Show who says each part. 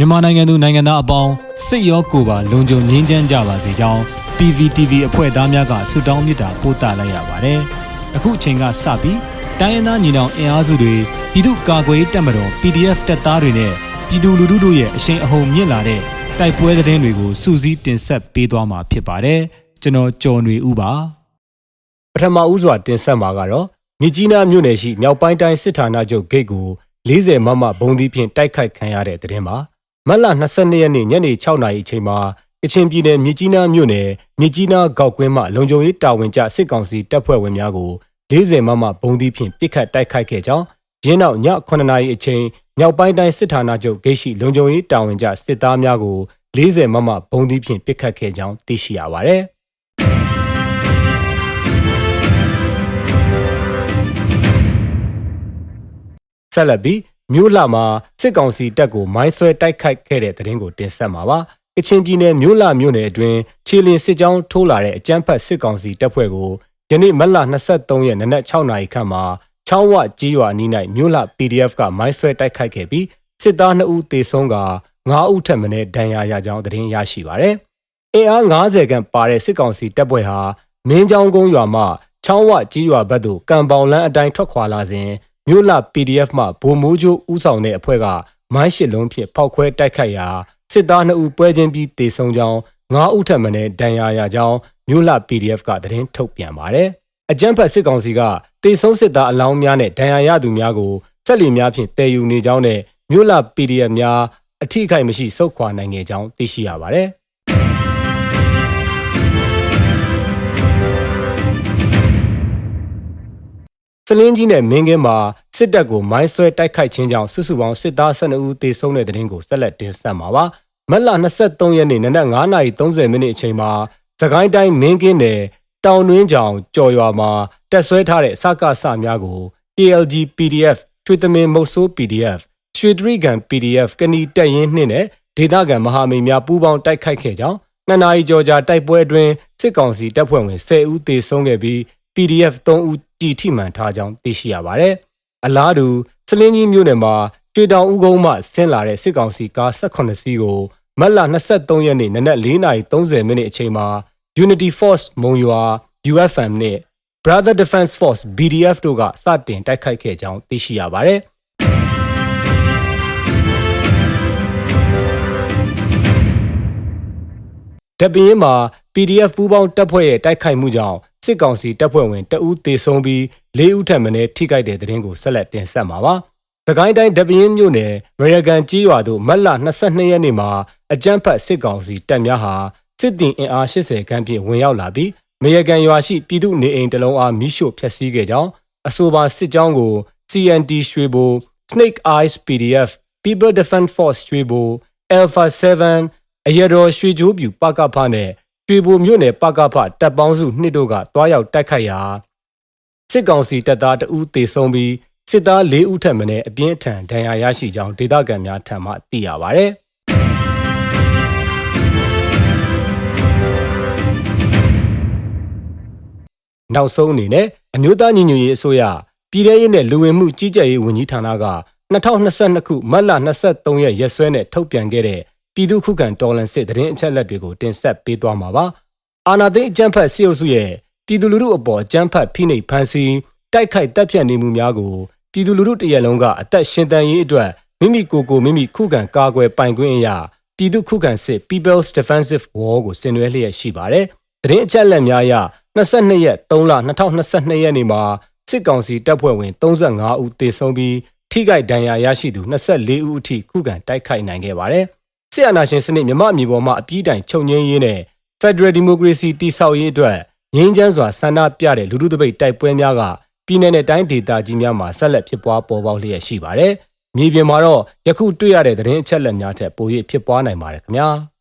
Speaker 1: မြန်မာနိုင်ငံသူနိုင်ငံသားအပေါင်းစိတ်ရောကိုယ်ပါလုံခြုံငြိမ်းချမ်းကြပါစေကြောင်း PVTV အဖွဲ့သားများကဆုတောင်းမေတ္တာပို့သလိုက်ရပါတယ်။အခုအချိန်ကစပြီးတိုင်းရင်းသားညီနောင်အင်အားစုတွေပြည်သူ့ကာကွယ်ရေးတပ်မတော် PDF တပ်သားတွေနဲ့ပြည်သူလူထုတို့ရဲ့အရှိန်အဟုန်မြင့်လာတဲ့တိုက်ပွဲသတင်းတွေကိုစူးစီးတင်ဆက်ပေးသွားမှာဖြစ်ပါတယ်။ကျွန်တော်ကျော်နေဦးပါ။
Speaker 2: ပထမဦးစွာတင်ဆက်မှာကတော့မြကြီးနားမြို့နယ်ရှိမြောက်ပိုင်းတိုင်းစစ်ဌာနချုပ်ဂိတ်ကို40မမဘုံသီးဖြင့်တိုက်ခိုက်ခံရတဲ့တဲ့တင်ပါ မတ်လ22ရက်နေ့ညနေ6နာရီအချိန်မှာကချင်ပြည်နယ်မြကြီးနားမြို့နယ်မြကြီးနားဂေါက်ကွင်းမှလုံခြုံရေးတာဝန်ကျစစ်ကောင်စီတပ်ဖွဲ့ဝင်များကို40မမဘုံသီးဖြင့်ပစ်ခတ်တိုက်ခိုက်ခဲ့ကြောင်းရင်းနောက်ည9နာရီအချိန်မြောက်ပိုင်းတိုင်းစစ်ဌာနချုပ်ဂိတ်ရှိလုံခြုံရေးတာဝန်ကျစစ်သားများကို40မမဘုံသီးဖြင့်ပစ်ခတ်ခဲ့ကြောင်းသိရှိရပါတယ်။ဆက်လက်ပြီး မြို့လှမှာစစ်ကောင်စီတပ်ကိုမိုင်းဆွဲတိုက်ခိုက်ခဲ့တဲ့တဲ့ရင်ကိုတင်ဆက်မှာပါ။ကချင်ပြည်နယ်မြို့လှမြို့နယ်အတွင်းခြေလင်စစ်ကြောင်းထိုးလာတဲ့အကြမ်းဖက်စစ်ကောင်စီတပ်ဖွဲ့ကိုယနေ့မတ်လ23ရက်နနက်6နာရီခန့်မှာချောင်းဝကြီးရွာနီး၌မြို့လှ PDF ကမိုင်းဆွဲတိုက်ခိုက်ခဲ့ပြီးစစ်သား2ဦးသေဆုံးက9ဦးထပ်မံဒဏ်ရာရကြောင်းသတင်းရရှိပါရယ်။အင်အား90ခန့်ပါတဲ့စစ်ကောင်စီတပ်ဖွဲ့ဟာမင်းချောင်းကုန်းရွာမှချောင်းဝကြီးရွာဘက်သို့ကံပေါင်လန်းအတိုင်းထွက်ခွာလာစဉ် မြို့လ PDF မှဗိုလ်မိုးကျိုးဦးဆောင်တဲ့အဖွဲ့ကမိုင်းရှစ်လုံးဖြင့်ဖောက်ခွဲတိုက်ခိုက်ရာစစ်သား2ဦးပွဲချင်းပြီးတေဆုံးကြောင်း9ဦးထပ်မံဒဏ်ရာရကြောင်းမြို့လ PDF ကသတင်းထုတ်ပြန်ပါတယ်။အကြမ်းဖက်စစ်ကောင်စီကတေဆုံးစစ်သားအလောင်းများနဲ့ဒဏ်ရာရသူများကိုစက်လီများဖြင့်တည်ယူနေကြောင်းနဲ့မြို့လ PDF များအထိခိုက်မရှိစုခွာနိုင်ခဲ့ကြောင်းသိရှိရပါတယ်။ စလင်းကြီးနဲ့မင်းကင်းမှာစစ်တပ်ကိုမိုင်းဆွဲတိုက်ခိုက်ခြင်းကြောင့်စုစုပေါင်းစစ်သား12ဦးသေဆုံးတဲ့တဲ့ရင်ကိုဆက်လက်တင်ဆက်မှာပါ။မတ်လ23ရက်နေ့နနက်9:30မိနစ်အချိန်မှာသခိုင်းတိုင်းမင်းကင်းနယ်တောင်တွင်းကြောင်ကြော်ရွာမှာတက်ဆွဲထားတဲ့စကစများကို TLG PDF ချွေသမင်မုတ်ဆိုး PDF ရွှေတရိကန် PDF ကဏီတက်ရင်နှင့်နဲ့ဒေသခံမဟာမိတ်များပူးပေါင်းတိုက်ခိုက်ခဲ့ကြောင်းနှစ်နာရီကျော်ကြာတိုက်ပွဲအတွင်းစစ်ကောင်စီတပ်ဖွဲ့ဝင်10ဦးသေဆုံးခဲ့ပြီး PDF 3ဦး ကြည်ထိမှန်ထားကြောင်းသိရှိရပါတယ်။အလားတူစလင်းကြီးမြို့နယ်မှာကျွေတောင်ဦးကုန်းမှဆင်းလာတဲ့စစ်ကောင်စီကား18စီးကိုမတ်လ23ရက်နေ့နနက်4:30မိနစ်အချိန်မှာ Unity Force မုံရွာ UFM နဲ့ Brother Defense Force BDF တို့ကစတင်တိုက်ခိုက်ခဲ့ကြောင်းသိရှိရပါတယ်။တပင်းမှာ PDF ပူးပေါင်းတပ်ဖွဲ့ရဲ့တိုက်ခိုက်မှုကြောင့် စစ်ကောင်စီတပ်ဖွဲ့ဝင်တအူးသေဆုံးပြီး၄ဦးထပ်မံထိခိုက်တဲ့တဲ့ရင်ကိုဆက်လက်တင်ဆက်မှာပါ။သခိုင်းတိုင်းဒပင်းမြို့နယ်ရရကန်ကြီးရွာသို့မတ်လ22ရက်နေ့မှာအကြမ်းဖက်စစ်ကောင်စီတပ်များဟာစစ်တင်အင်အား80ခန်းဖြင့်ဝင်ရောက်လာပြီးမရကန်ရွာရှိပြည်သူနေအိမ်တလုံးအားမိရှို့ဖျက်ဆီးခဲ့ကြောင်းအဆိုပါစစ်ကြောင်းကို CNT ရွှေဘို Snake Eyes PDF People Defense Force ရွှေဘို Alpha 7အရတော်ရွှေချိုးပြူပကဖနဲ့ ရွှေဘိုမြို့နယ်ပကဖတပ်ပေါင်းစုနှစ်တို့ကတွားရောက်တိုက်ခိုက်ရာစစ်ကောင်စီတပ်သားတအူးသေဆုံးပြီးစစ်သား၄ဦးထပ်မံအပြင်းအထန်ဒဏ်ရာရရှိကြောင်းဒေသခံများထံမှသိရပါဗျ။နောက်ဆုံးအနေနဲ့အမျိုးသားညီညွတ်ရေးအစိုးရပြည်ထရေးနဲ့လူဝင်မှုကြီးကြပ်ရေးဝန်ကြီးဌာနက2022ခုမတ်လ23ရက်ရက်စွဲနဲ့ထုတ်ပြန်ခဲ့တဲ့ ပြည်သူ့ခုခံတော်လှန်စစ်တရင်အချက်လက်တွေကိုတင်ဆက်ပေးသွားမှာပါ။အာဏာသိမ်းအကြမ်းဖက်စစ်အုပ်စုရဲ့ပြည်သူလူထုအပေါ်အကြမ်းဖက်ဖိနှိပ်ဖန်ဆီးတိုက်ခိုက်တပ်ဖြတ်နေမှုများကိုပြည်သူလူထုတရက်လုံးကအသက်ရှင်တန်ရေးအတွက်မိမိကိုယ်ကိုမိမိခုခံကာကွယ်ပိုင်ခွင့်အရာပြည်သူခုခံစစ် People's Defensive War ကိုဆင်နွှဲလျက်ရှိပါတယ်။တရင်အချက်လက်များအရ22ရက်3လ2022ရက်နေ့မှာစစ်ကောင်စီတပ်ဖွဲ့ဝင်35ဦးသေဆုံးပြီးထိခိုက်ဒဏ်ရာရရှိသူ24ဦးအထိခုခံတိုက်ခိုက်နိုင်ခဲ့ပါတယ်။ စစ်အာဏာရှင်စနစ်မြမအမျိုးပေါ်မှာအပြည့်တိုင်ချုပ်ငြိမ်းရေးနဲ့ Federal Democracy တည်ဆောက်ရေးအတွက်ငြိမ်းချမ်းစွာဆန္ဒပြတဲ့လူထုတပိတ်တိုက်ပွဲများကပြည်내နဲ့တိုင်းဒေသကြီးများမှာဆက်လက်ဖြစ်ပွားပေါ်ပေါက်လျက်ရှိပါတယ်။မြေပြင်မှာတော့ယခုတွေ့ရတဲ့သတင်းအချက်အလက်များထက်ပို၍ဖြစ်ပွားနိုင်ပါတယ်ခင်ဗျာ။